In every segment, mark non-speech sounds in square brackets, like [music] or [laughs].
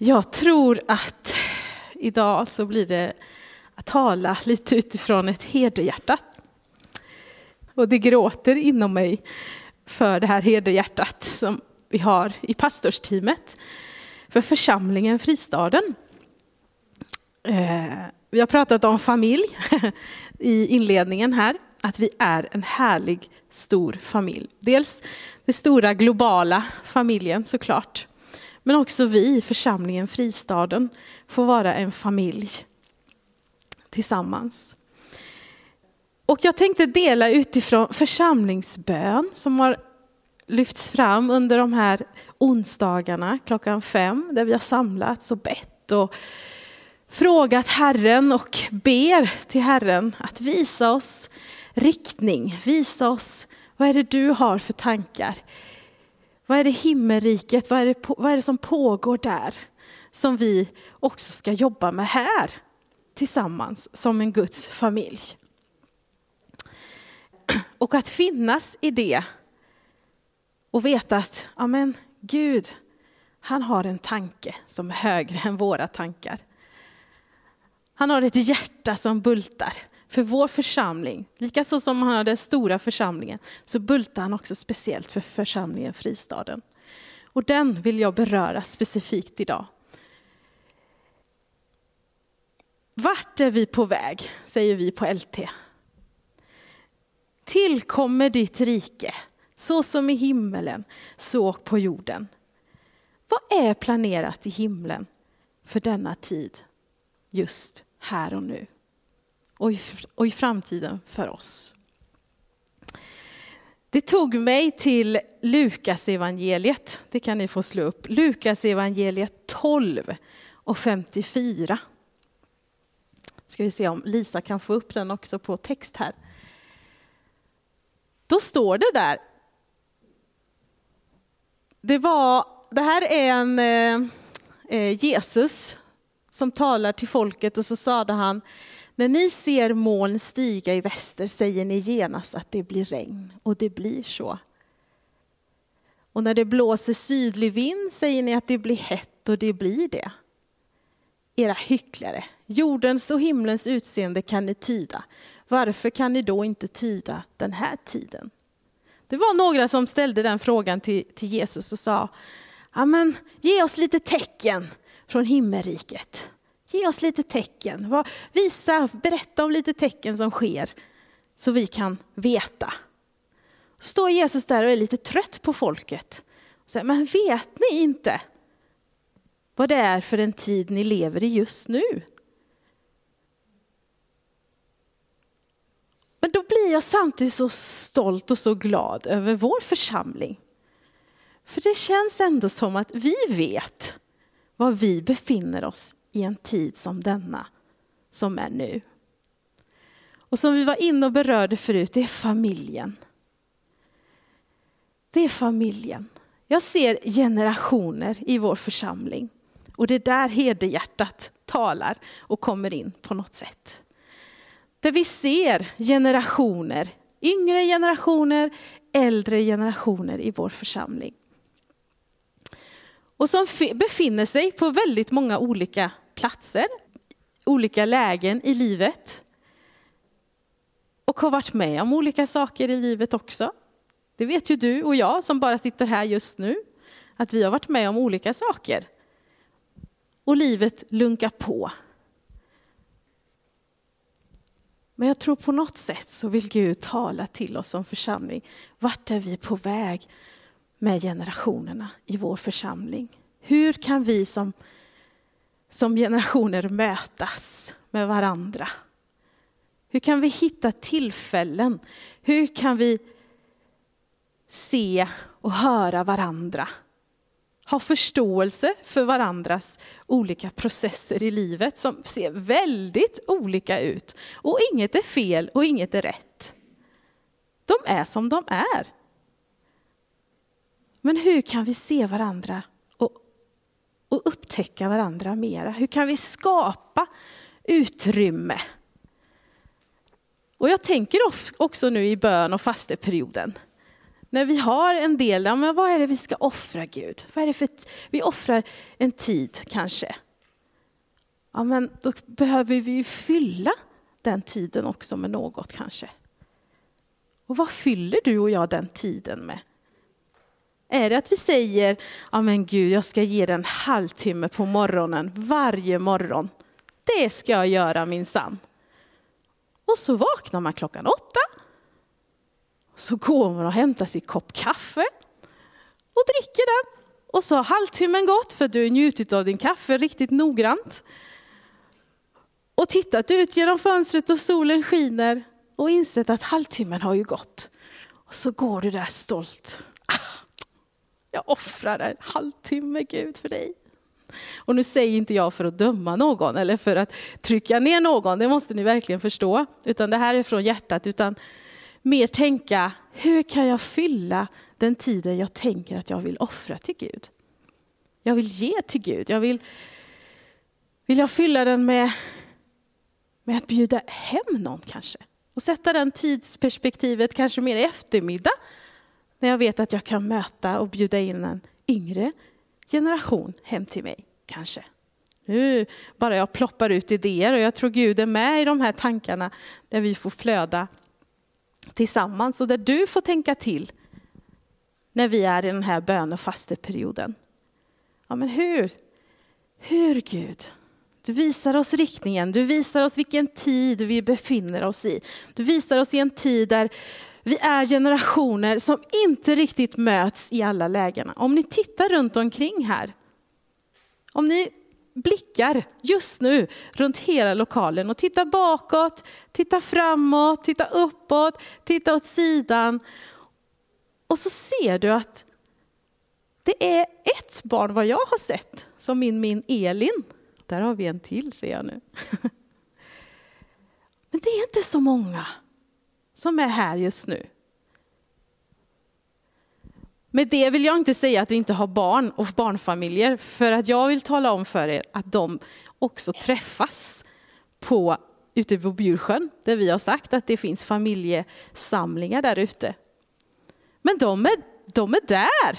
Jag tror att idag så blir det att tala lite utifrån ett herdehjärta. Och det gråter inom mig för det här herdehjärtat som vi har i pastorsteamet för församlingen Fristaden. Eh, vi har pratat om familj [laughs] i inledningen här, att vi är en härlig stor familj. Dels den stora globala familjen såklart, men också vi, församlingen Fristaden, får vara en familj tillsammans. Och jag tänkte dela utifrån församlingsbön som har lyfts fram under de här onsdagarna klockan fem, där vi har samlats och bett och frågat Herren och ber till Herren att visa oss riktning, visa oss vad är det du har för tankar. Vad är det himmelriket, vad är det, vad är det som pågår där? Som vi också ska jobba med här tillsammans som en Guds familj. Och att finnas i det och veta att amen, Gud, han har en tanke som är högre än våra tankar. Han har ett hjärta som bultar för vår församling. Likaså som han hade den stora församlingen så bultar han också speciellt för församlingen Fristaden. Och den vill jag beröra specifikt idag. Vart är vi på väg, säger vi på LT. Tillkommer ditt rike, så som i himmelen, så på jorden. Vad är planerat i himlen för denna tid, just här och nu? Och i, och i framtiden för oss. Det tog mig till Lukas evangeliet. det kan ni få slå upp. Lukas evangeliet 12 och 54. Ska vi se om Lisa kan få upp den också på text här. Då står det där. Det, var, det här är en eh, eh Jesus som talar till folket och så sade han, när ni ser moln stiga i väster säger ni genast att det blir regn och det blir så. Och när det blåser sydlig vind säger ni att det blir hett och det blir det. Era hycklare, jordens och himlens utseende kan ni tyda. Varför kan ni då inte tyda den här tiden? Det var några som ställde den frågan till, till Jesus och sa, Amen, ge oss lite tecken från himmelriket. Ge oss lite tecken. Visa, berätta om lite tecken som sker så vi kan veta. Står Jesus där och är lite trött på folket. Och säger, men vet ni inte vad det är för en tid ni lever i just nu? Men då blir jag samtidigt så stolt och så glad över vår församling. För det känns ändå som att vi vet var vi befinner oss i en tid som denna, som är nu. Och som vi var inne och berörde förut, det är familjen. Det är familjen. Jag ser generationer i vår församling. Och det är där herdehjärtat talar och kommer in på något sätt. Där vi ser generationer, yngre generationer, äldre generationer i vår församling och som befinner sig på väldigt många olika platser, olika lägen i livet. Och har varit med om olika saker i livet också. Det vet ju du och jag som bara sitter här just nu, att vi har varit med om olika saker. Och livet lunkar på. Men jag tror på något sätt så vill Gud tala till oss som församling. Vart är vi på väg? Med generationerna i vår församling. Hur kan vi som, som generationer mötas med varandra? Hur kan vi hitta tillfällen? Hur kan vi se och höra varandra? Ha förståelse för varandras olika processer i livet som ser väldigt olika ut. Och inget är fel och inget är rätt. De är som de är. Men hur kan vi se varandra och, och upptäcka varandra mera? Hur kan vi skapa utrymme? Och jag tänker också nu i bön och fasteperioden. när vi har en del, ja, men vad är det vi ska offra Gud? Vad är det för, vi offrar en tid kanske. Ja, men då behöver vi ju fylla den tiden också med något kanske. Och vad fyller du och jag den tiden med? Är det att vi säger, ja men Gud, jag ska ge dig en halvtimme på morgonen varje morgon. Det ska jag göra min sann. Och så vaknar man klockan åtta. Så går man och hämtar sin kopp kaffe och dricker den. Och så har halvtimmen gått för du har njutit av din kaffe riktigt noggrant. Och tittat ut genom fönstret och solen skiner och insett att halvtimmen har ju gått. Och så går du där stolt. Jag offrar en halvtimme Gud för dig. Och nu säger inte jag för att döma någon eller för att trycka ner någon, det måste ni verkligen förstå. Utan det här är från hjärtat, utan mer tänka, hur kan jag fylla den tiden jag tänker att jag vill offra till Gud? Jag vill ge till Gud, jag vill, vill jag fylla den med, med att bjuda hem någon kanske? Och sätta den tidsperspektivet kanske mer i eftermiddag, när jag vet att jag kan möta och bjuda in en yngre generation hem till mig, kanske. Nu bara jag ploppar ut idéer och jag tror Gud är med i de här tankarna där vi får flöda tillsammans och där du får tänka till när vi är i den här bön och fasteperioden. Ja, men hur? Hur Gud? Du visar oss riktningen, du visar oss vilken tid vi befinner oss i. Du visar oss i en tid där vi är generationer som inte riktigt möts i alla lägena. Om ni tittar runt omkring här, om ni blickar just nu runt hela lokalen och tittar bakåt, tittar framåt, tittar uppåt, tittar åt sidan. Och så ser du att det är ett barn vad jag har sett, som min, min Elin. Där har vi en till ser jag nu. [laughs] Men det är inte så många som är här just nu. Med det vill jag inte säga att vi inte har barn och barnfamiljer, för att jag vill tala om för er att de också träffas på, ute på Bjursjön, där vi har sagt att det finns familjesamlingar där ute. Men de är, de är där.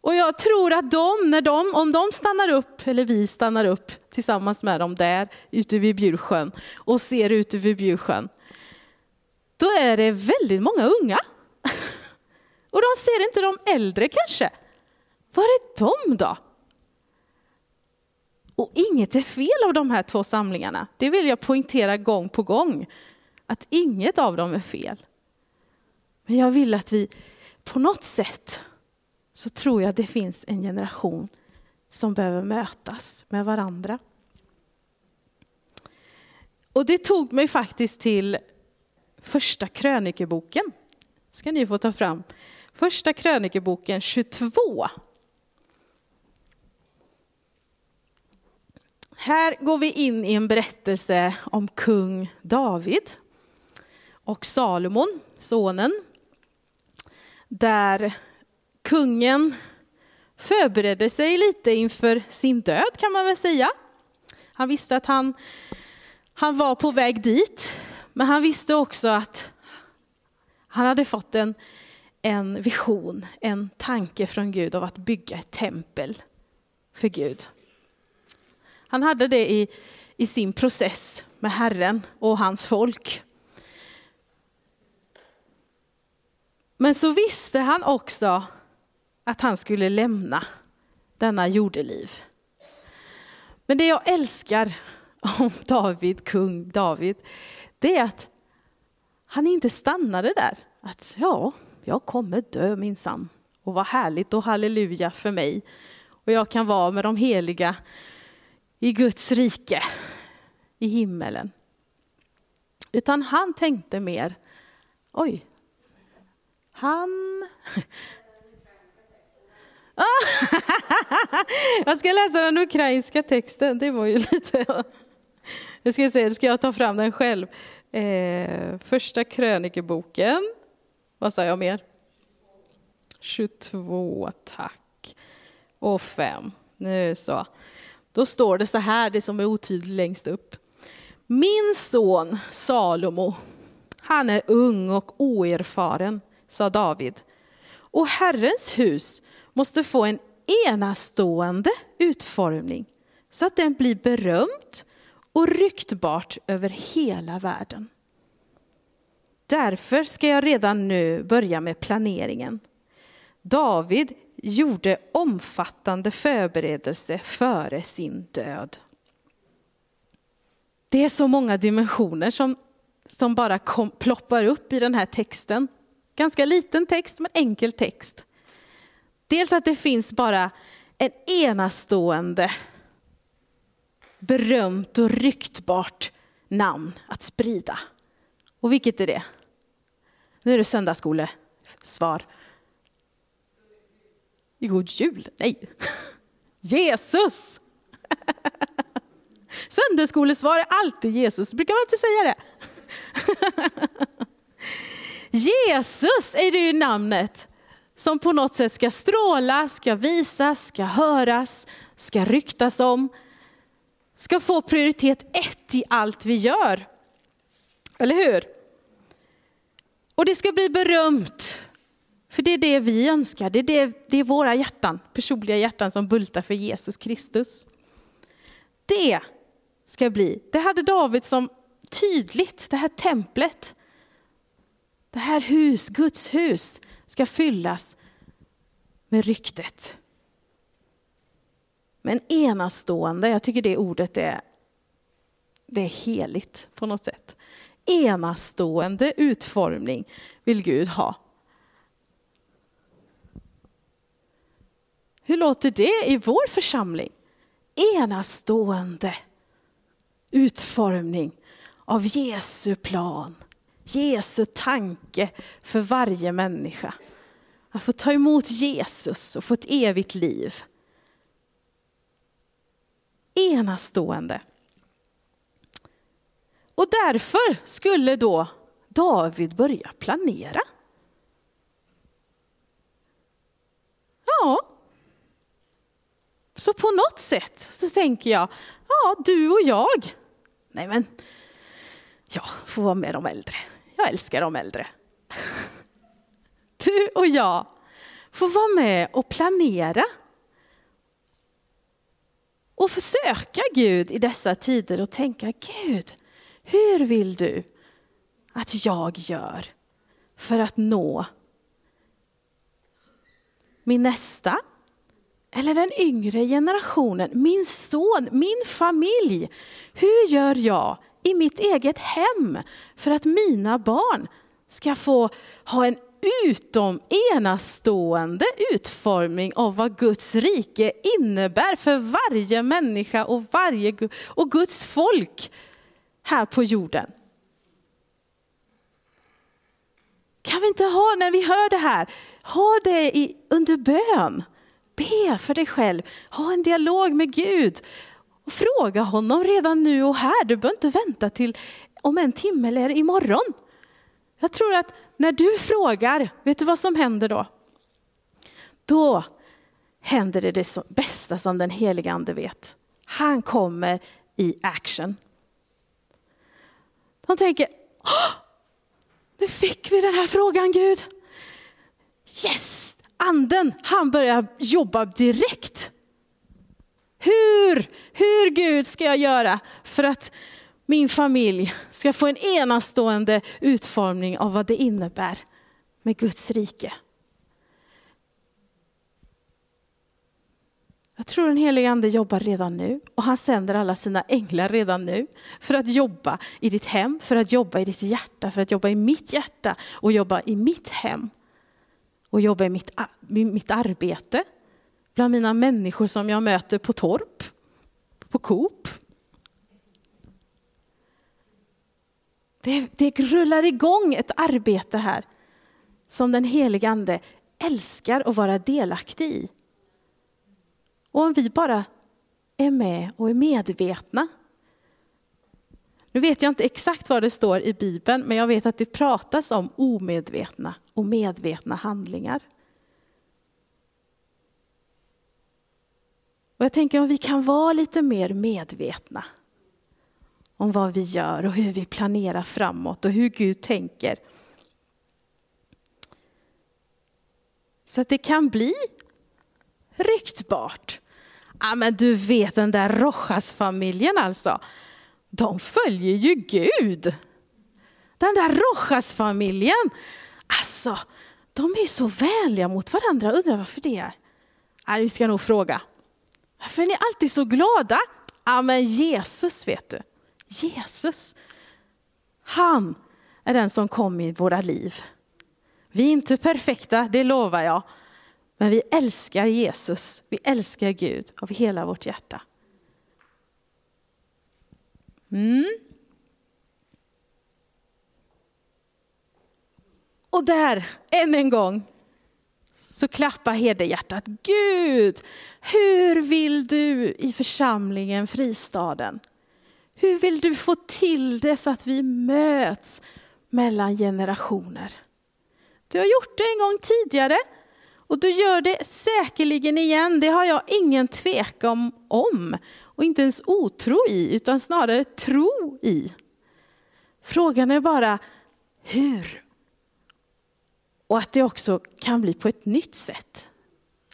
Och jag tror att de, när de, om de stannar upp, eller vi stannar upp tillsammans med dem där ute vid Bjursjön och ser ute vid Bjursjön, då är det väldigt många unga. [laughs] Och de ser inte de äldre kanske. Var är de då? Och inget är fel av de här två samlingarna. Det vill jag poängtera gång på gång. Att inget av dem är fel. Men jag vill att vi på något sätt så tror jag det finns en generation som behöver mötas med varandra. Och det tog mig faktiskt till första krönikeboken. ska ni få ta fram. Första krönikeboken 22. Här går vi in i en berättelse om kung David och Salomon, sonen. Där kungen förberedde sig lite inför sin död kan man väl säga. Han visste att han, han var på väg dit, men han visste också att han hade fått en, en vision, en tanke från Gud av att bygga ett tempel för Gud. Han hade det i, i sin process med Herren och hans folk. Men så visste han också att han skulle lämna denna jordeliv. Men det jag älskar om David, kung David, det är att han inte stannade där. Att ja, jag kommer dö minsann. Och vad härligt och halleluja för mig. Och jag kan vara med de heliga i Guds rike, i himmelen. Utan han tänkte mer, oj, han... [laughs] jag ska läsa den ukrainska texten, det var ju [laughs] lite... Jag ska se, ska jag ta fram den själv. Eh, första krönikeboken, vad sa jag mer? 22, tack. Och 5, nu så. Då står det så här, det som är otydligt längst upp. Min son Salomo Han är ung och oerfaren, sa David. Och Herrens hus måste få en enastående utformning så att den blir berömt och ryktbart över hela världen. Därför ska jag redan nu börja med planeringen. David gjorde omfattande förberedelse före sin död. Det är så många dimensioner som, som bara kom, ploppar upp i den här texten. Ganska liten text, men enkel text. Dels att det finns bara en enastående, berömt och ryktbart namn att sprida. Och vilket är det? Nu är det söndagsskolesvar. God jul? Nej. [laughs] Jesus! [laughs] Söndagsskolesvar är alltid Jesus, brukar man inte säga det? [laughs] Jesus är det ju namnet som på något sätt ska stråla, ska visas, ska höras, ska ryktas om, ska få prioritet ett i allt vi gör. Eller hur? Och det ska bli berömt. För det är det vi önskar, det är, det, det är våra hjärtan, personliga hjärtan som bultar för Jesus Kristus. Det ska bli, det hade David som tydligt, det här templet, det här hus, Guds hus, ska fyllas med ryktet. Men enastående, jag tycker det ordet är, det är heligt på något sätt. Enastående utformning vill Gud ha. Hur låter det i vår församling? Enastående utformning av Jesu plan, Jesu tanke för varje människa. Att få ta emot Jesus och få ett evigt liv. Enastående. Och därför skulle då David börja planera. Ja. Så på något sätt så tänker jag, ja du och jag, nej men, jag får vara med de äldre. Jag älskar de äldre. Du och jag får vara med och planera. Och försöka Gud i dessa tider och tänka, Gud, hur vill du att jag gör för att nå min nästa eller den yngre generationen, min son, min familj. Hur gör jag i mitt eget hem för att mina barn ska få ha en utom enastående utformning av vad Guds rike innebär för varje människa och, varje, och Guds folk här på jorden. Kan vi inte ha, när vi hör det här, ha det i, under bön. Be för dig själv, ha en dialog med Gud. Och fråga honom redan nu och här. Du behöver inte vänta till om en timme eller imorgon. Jag tror att när du frågar, vet du vad som händer då? Då händer det det bästa som den heliga ande vet. Han kommer i action. De tänker, nu fick vi den här frågan Gud. Yes, anden, han börjar jobba direkt. Hur, hur Gud ska jag göra för att min familj ska få en enastående utformning av vad det innebär med Guds rike. Jag tror den helige ande jobbar redan nu och han sänder alla sina änglar redan nu för att jobba i ditt hem, för att jobba i ditt hjärta, för att jobba i mitt hjärta och jobba i mitt hem. Och jobba i mitt, mitt arbete, bland mina människor som jag möter på Torp, på Coop. Det, det rullar igång ett arbete här som den helige ande älskar att vara delaktig i. Och om vi bara är med och är medvetna. Nu vet jag inte exakt vad det står i Bibeln, men jag vet att det pratas om omedvetna och medvetna handlingar. Och jag tänker om vi kan vara lite mer medvetna om vad vi gör och hur vi planerar framåt och hur Gud tänker. Så att det kan bli ryktbart. Ja, men du vet den där Rojas-familjen alltså. De följer ju Gud. Den där Rojas-familjen. Alltså, de är så vänliga mot varandra. Undrar varför det är. Ja, vi ska nog fråga. Varför är ni alltid så glada? Ja, men Jesus vet du. Jesus. Han är den som kom i våra liv. Vi är inte perfekta, det lovar jag. Men vi älskar Jesus, vi älskar Gud av hela vårt hjärta. Mm. Och där, än en gång, så klappar herdehjärtat. Gud, hur vill du i församlingen Fristaden? Hur vill du få till det så att vi möts mellan generationer? Du har gjort det en gång tidigare och du gör det säkerligen igen. Det har jag ingen tvekan om och inte ens otro i, utan snarare tro i. Frågan är bara hur? Och att det också kan bli på ett nytt sätt.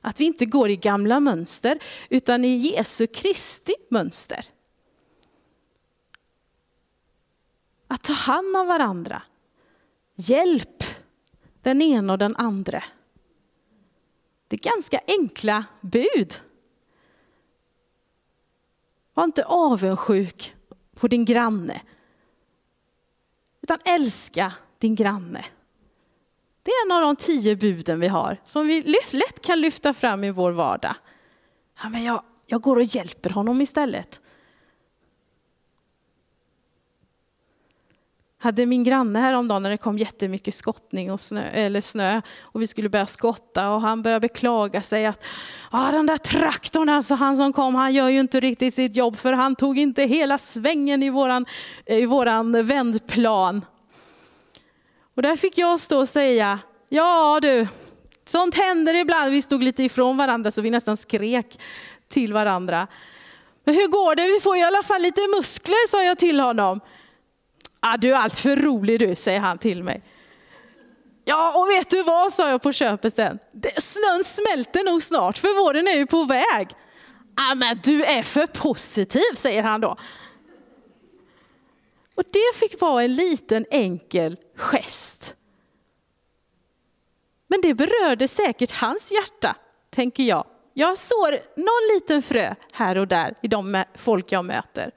Att vi inte går i gamla mönster, utan i Jesu Kristi mönster. Att ta hand om varandra. Hjälp den ena och den andra. Det är ganska enkla bud. Var inte avundsjuk på din granne. Utan älska din granne. Det är en av de tio buden vi har som vi lätt kan lyfta fram i vår vardag. Ja, men jag, jag går och hjälper honom istället. hade min granne häromdagen när det kom jättemycket skottning och snö, eller snö och vi skulle börja skotta och han började beklaga sig att ah, den där traktorn, alltså han som kom, han gör ju inte riktigt sitt jobb för han tog inte hela svängen i våran, i våran vändplan. Och där fick jag stå och säga, ja du, sånt händer ibland. Vi stod lite ifrån varandra så vi nästan skrek till varandra. Men hur går det? Vi får i alla fall lite muskler, sa jag till honom. Ah, du är allt för rolig du, säger han till mig. Ja, och vet du vad, sa jag på köpet sen. Snön smälter nog snart, för våren är ju på väg. Ah, men du är för positiv, säger han då. Och det fick vara en liten enkel gest. Men det berörde säkert hans hjärta, tänker jag. Jag sår någon liten frö här och där i de folk jag möter.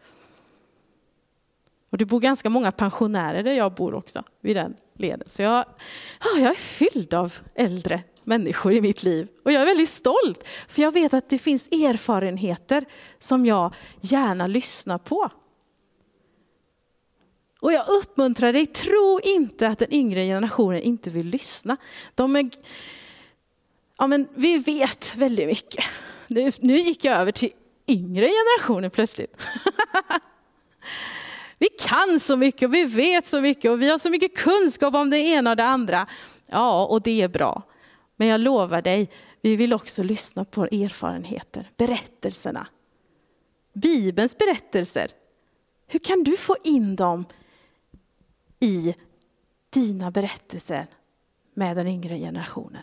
Och det bor ganska många pensionärer där jag bor också, vid den leden. Så jag, ja, jag är fylld av äldre människor i mitt liv. Och jag är väldigt stolt, för jag vet att det finns erfarenheter som jag gärna lyssnar på. Och jag uppmuntrar dig, tro inte att den yngre generationen inte vill lyssna. De är, ja, men vi vet väldigt mycket. Nu, nu gick jag över till yngre generationer plötsligt. [laughs] Vi kan så mycket och vi vet så mycket och vi har så mycket kunskap om det ena och det andra. Ja, och det är bra. Men jag lovar dig, vi vill också lyssna på erfarenheter, berättelserna. Bibelns berättelser. Hur kan du få in dem i dina berättelser med den yngre generationen?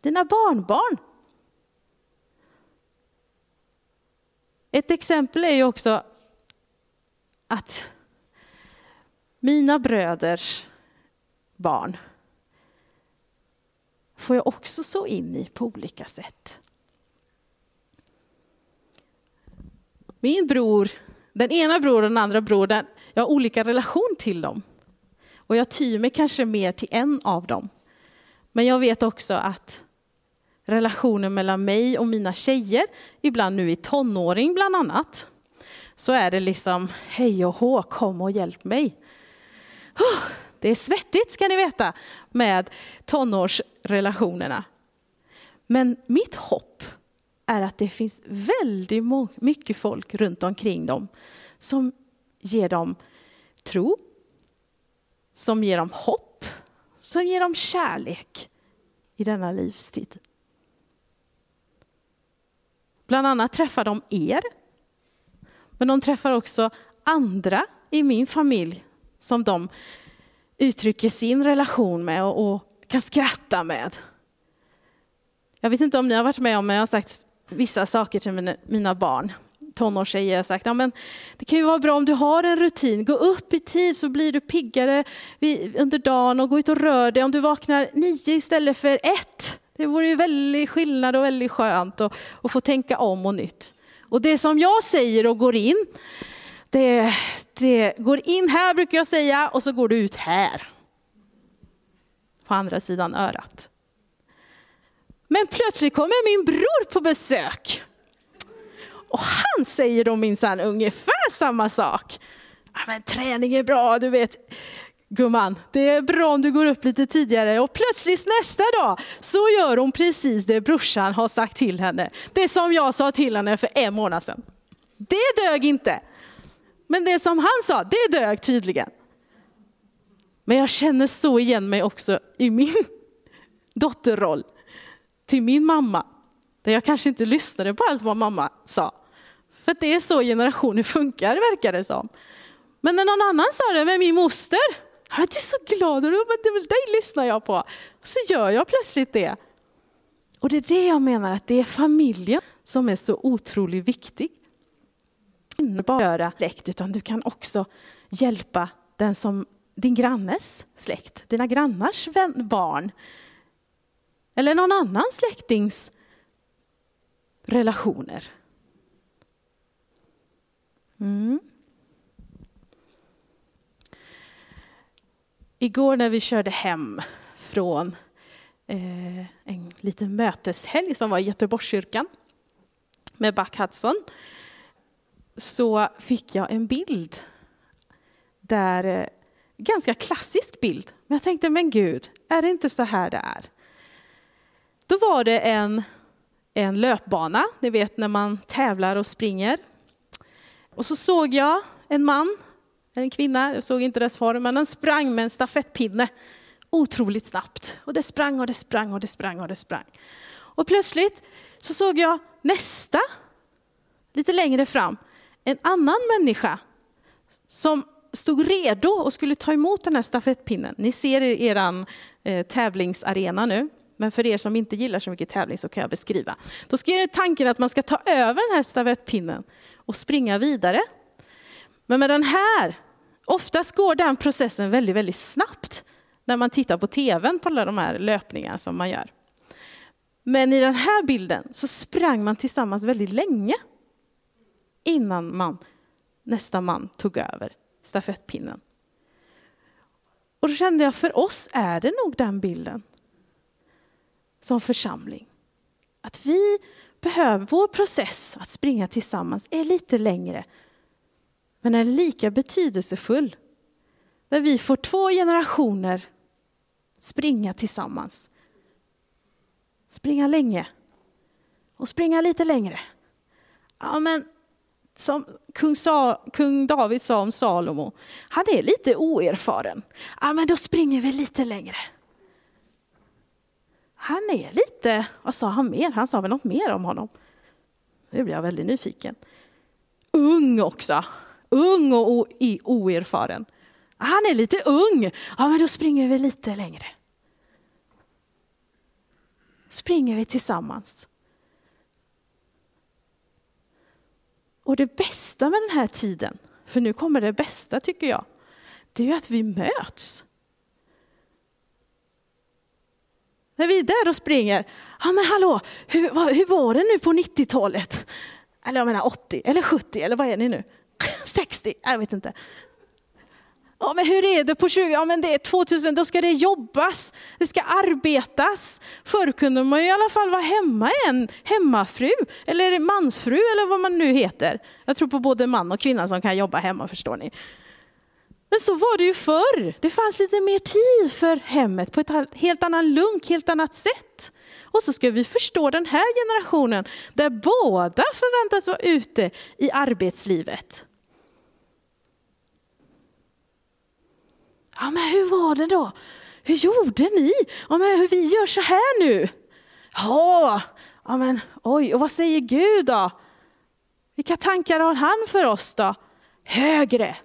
Dina barnbarn. Ett exempel är ju också att mina bröders barn får jag också så in i på olika sätt. Min bror, den ena bror och den andra bror, jag har olika relation till dem. Och jag tyr mig kanske mer till en av dem. Men jag vet också att relationen mellan mig och mina tjejer, ibland nu i tonåring bland annat, så är det liksom hej och hå, kom och hjälp mig. Det är svettigt ska ni veta med tonårsrelationerna. Men mitt hopp är att det finns väldigt mycket folk runt omkring dem som ger dem tro, som ger dem hopp, som ger dem kärlek i denna livstid. Bland annat träffar de er, men de träffar också andra i min familj som de uttrycker sin relation med och, och kan skratta med. Jag vet inte om ni har varit med om, men jag har sagt vissa saker till mina, mina barn tonårstjejer har sagt, ja, men det kan ju vara bra om du har en rutin, gå upp i tid så blir du piggare under dagen och gå ut och rör dig. Om du vaknar nio istället för ett, det vore ju väldigt skillnad och väldigt skönt att, att få tänka om och nytt. Och det som jag säger och går in, det, det går in här brukar jag säga och så går du ut här. På andra sidan örat. Men plötsligt kommer min bror på besök. Och han säger då minsann ungefär samma sak. Ja, men träning är bra, du vet. Gumman, det är bra om du går upp lite tidigare och plötsligt nästa dag så gör hon precis det brorsan har sagt till henne. Det som jag sa till henne för en månad sedan. Det dög inte. Men det som han sa, det dög tydligen. Men jag känner så igen mig också i min [laughs] dotterroll till min mamma. Där jag kanske inte lyssnade på allt vad mamma sa. För det är så generationer funkar verkar det som. Men när någon annan sa det med min moster, du är så glad, men dig lyssnar jag på. Så gör jag plötsligt det. Och det är det jag menar, att det är familjen som är så otroligt viktig. Inte bara göra släkt, utan du kan också hjälpa den som, din grannes släkt, dina grannars barn. Eller någon annan släktings relationer. Mm. Igår när vi körde hem från eh, en liten möteshelg som var i Göteborgskyrkan med Back Hudson så fick jag en bild där, eh, ganska klassisk bild, men jag tänkte men gud, är det inte så här det är? Då var det en, en löpbana, ni vet när man tävlar och springer och så såg jag en man, en kvinna, jag såg inte dess form, men den sprang med en stafettpinne otroligt snabbt. Och det sprang och det sprang och det sprang och det sprang. Och plötsligt så såg jag nästa, lite längre fram, en annan människa som stod redo och skulle ta emot den här stafettpinnen. Ni ser er eh, tävlingsarena nu. Men för er som inte gillar så mycket tävling så kan jag beskriva. Då ska jag tanken att man ska ta över den här stafettpinnen och springa vidare. Men med den här, oftast går den processen väldigt, väldigt snabbt när man tittar på tvn på alla de här löpningarna som man gör. Men i den här bilden så sprang man tillsammans väldigt länge innan man, nästa man tog över stafettpinnen. Och då kände jag, för oss är det nog den bilden som församling. Att vi behöver, vår process att springa tillsammans är lite längre, men är lika betydelsefull. Där vi får två generationer springa tillsammans. Springa länge och springa lite längre. Ja, men som kung, Sa, kung David sa om Salomo, han är lite oerfaren. Ja, men då springer vi lite längre han är lite, vad sa han mer? Han sa väl något mer om honom. Nu blir jag väldigt nyfiken. Ung också. Ung och oerfaren. Han är lite ung. Ja, men då springer vi lite längre. Springer vi tillsammans. Och det bästa med den här tiden, för nu kommer det bästa tycker jag, det är att vi möts. När vi är där och springer, ja men hallå, hur, vad, hur var det nu på 90-talet? Eller jag menar 80 eller 70 eller vad är ni nu? [laughs] 60? Jag vet inte. Ja, men hur är det på 20? Ja, men det är 2000, då ska det jobbas, det ska arbetas. Förr kunde man i alla fall vara hemma en hemmafru, eller mansfru eller vad man nu heter. Jag tror på både man och kvinna som kan jobba hemma förstår ni. Men så var det ju förr. Det fanns lite mer tid för hemmet på ett helt annat lunk, helt annat sätt. Och så ska vi förstå den här generationen där båda förväntas vara ute i arbetslivet. Ja, men hur var det då? Hur gjorde ni? Ja, men hur vi gör så här nu? Ja, ja men oj, och vad säger Gud då? Vilka tankar har han för oss då? Högre,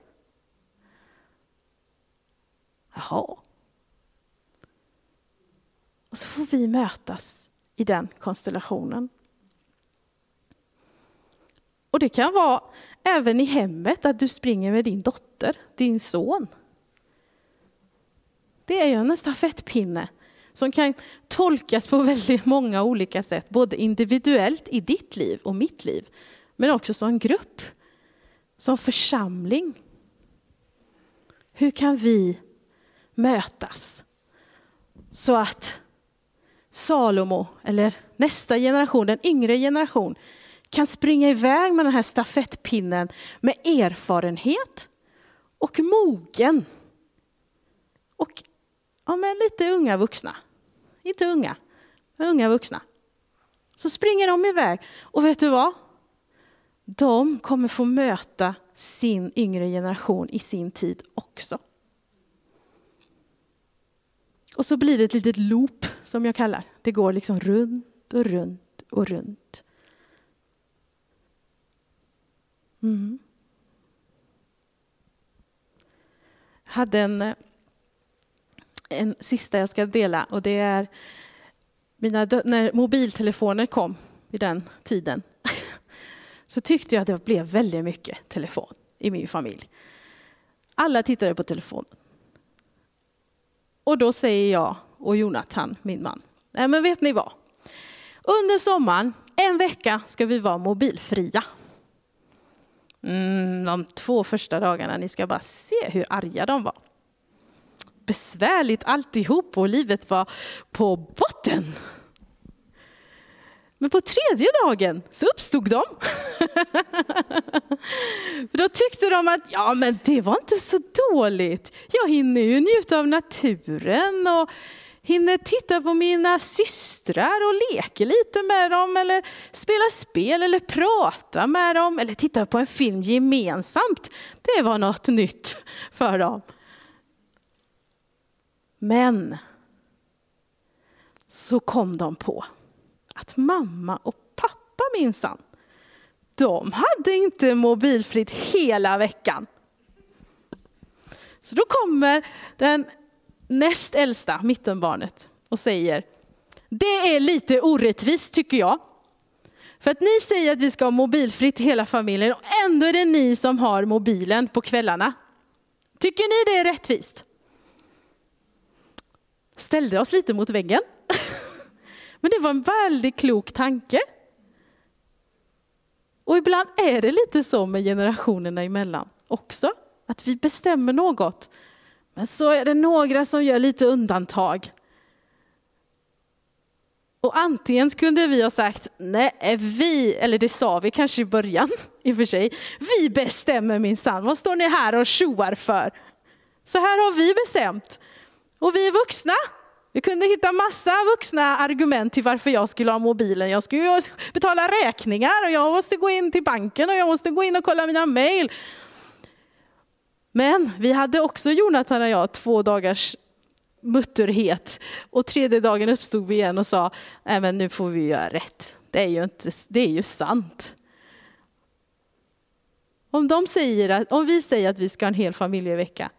Jaha. Och så får vi mötas i den konstellationen. Och det kan vara även i hemmet att du springer med din dotter, din son. Det är ju en stafettpinne som kan tolkas på [laughs] väldigt många olika sätt, både individuellt i ditt liv och mitt liv, men också som grupp, som församling. Hur kan vi mötas så att Salomo, eller nästa generation, den yngre generation, kan springa iväg med den här stafettpinnen med erfarenhet och mogen. Och ja, men lite unga vuxna. Inte unga, men unga vuxna. Så springer de iväg. Och vet du vad? De kommer få möta sin yngre generation i sin tid också. Och så blir det ett litet loop som jag kallar. Det går liksom runt och runt och runt. Mm. Jag hade en, eh, en sista jag ska dela och det är mina, när mobiltelefoner kom vid den tiden [laughs] så tyckte jag att det blev väldigt mycket telefon i min familj. Alla tittade på telefonen. Och då säger jag och Jonathan, min man, nej men vet ni vad? Under sommaren, en vecka ska vi vara mobilfria. Mm, de två första dagarna, ni ska bara se hur arga de var. Besvärligt alltihop och livet var på botten. Men på tredje dagen så uppstod de. [laughs] För då tyckte de att ja, men det var inte så dåligt. Jag hinner ju njuta av naturen och hinner titta på mina systrar och leka lite med dem eller spela spel eller prata med dem eller titta på en film gemensamt. Det var något nytt för dem. Men så kom de på att mamma och pappa minsann, de hade inte mobilfritt hela veckan. Så då kommer den näst äldsta, mittenbarnet, och säger, det är lite orättvist tycker jag. För att ni säger att vi ska ha mobilfritt hela familjen och ändå är det ni som har mobilen på kvällarna. Tycker ni det är rättvist? Ställde oss lite mot väggen. [laughs] Men det var en väldigt klok tanke. Och ibland är det lite så med generationerna emellan också. Att vi bestämmer något men så är det några som gör lite undantag. Och antingen kunde vi ha sagt, nej vi, eller det sa vi kanske i början [laughs] i och för sig, vi bestämmer minsann, vad står ni här och tjoar för? Så här har vi bestämt. Och vi är vuxna. Vi kunde hitta massa vuxna argument till varför jag skulle ha mobilen. Jag skulle betala räkningar och jag måste gå in till banken och jag måste gå in och kolla mina mejl. Men vi hade också, Jonathan och jag, två dagars mutterhet. Och tredje dagen uppstod vi igen och sa, nej men nu får vi göra rätt. Det är ju, inte, det är ju sant. Om, de säger att, om vi säger att vi ska ha en hel familjevecka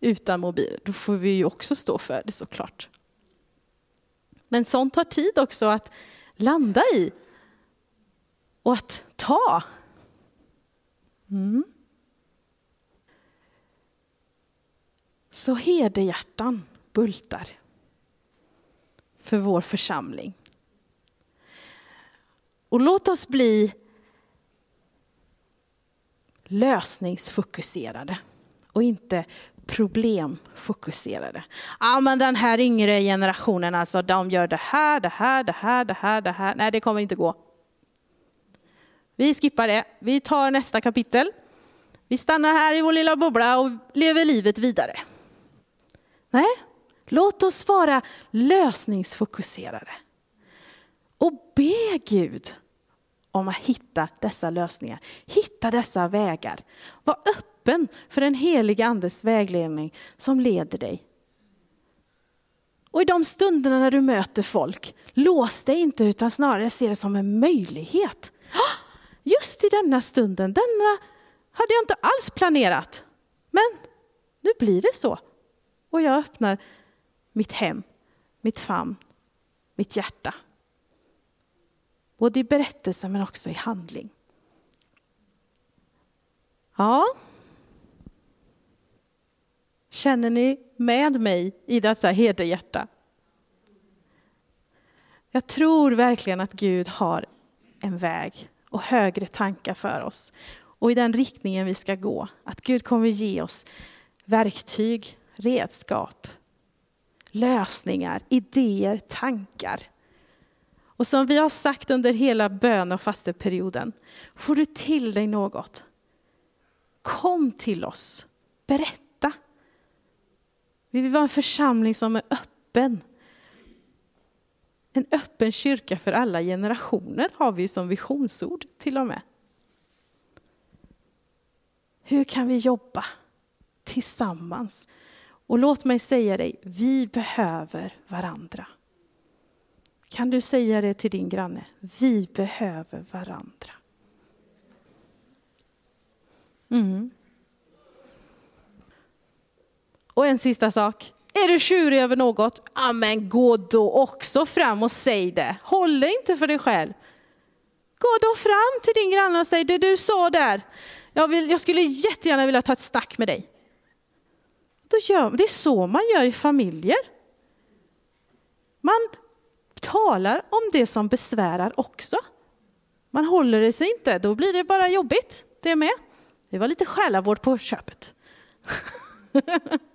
utan mobil, då får vi ju också stå för det såklart. Men sånt tar tid också att landa i och att ta. Mm. Så herdehjärtan bultar för vår församling. Och låt oss bli lösningsfokuserade och inte problemfokuserade. Ja, men den här yngre generationen, alltså, de gör det här, det här, det här, det här, det här. Nej, det kommer inte gå. Vi skippar det. Vi tar nästa kapitel. Vi stannar här i vår lilla bubbla och lever livet vidare. Nej, låt oss vara lösningsfokuserade. Och be Gud om att hitta dessa lösningar, hitta dessa vägar. Var öppen öppen för den heliga andes vägledning som leder dig. Och i de stunderna när du möter folk, lås dig inte utan snarare se det som en möjlighet. Ah, just i denna stunden, denna hade jag inte alls planerat. Men nu blir det så. Och jag öppnar mitt hem, mitt famn, mitt hjärta. Både i berättelse men också i handling. Ja. Känner ni med mig i detta hederhjärta? Jag tror verkligen att Gud har en väg och högre tankar för oss. Och i den riktningen vi ska gå. Att Gud kommer ge oss verktyg, redskap, lösningar, idéer, tankar. Och som vi har sagt under hela bön och fasteperioden, får du till dig något, kom till oss, berätta. Vi vill vara en församling som är öppen. En öppen kyrka för alla generationer har vi som visionsord till och med. Hur kan vi jobba tillsammans? Och låt mig säga dig, vi behöver varandra. Kan du säga det till din granne? Vi behöver varandra. Mm. Och en sista sak. Är du tjurig över något? Ja, men gå då också fram och säg det. Håll det inte för dig själv. Gå då fram till din granne och säg det du sa där. Jag, vill, jag skulle jättegärna vilja ta ett snack med dig. Då gör, det är så man gör i familjer. Man talar om det som besvärar också. Man håller det sig inte, då blir det bara jobbigt det med. Det var lite själavård på köpet. [laughs]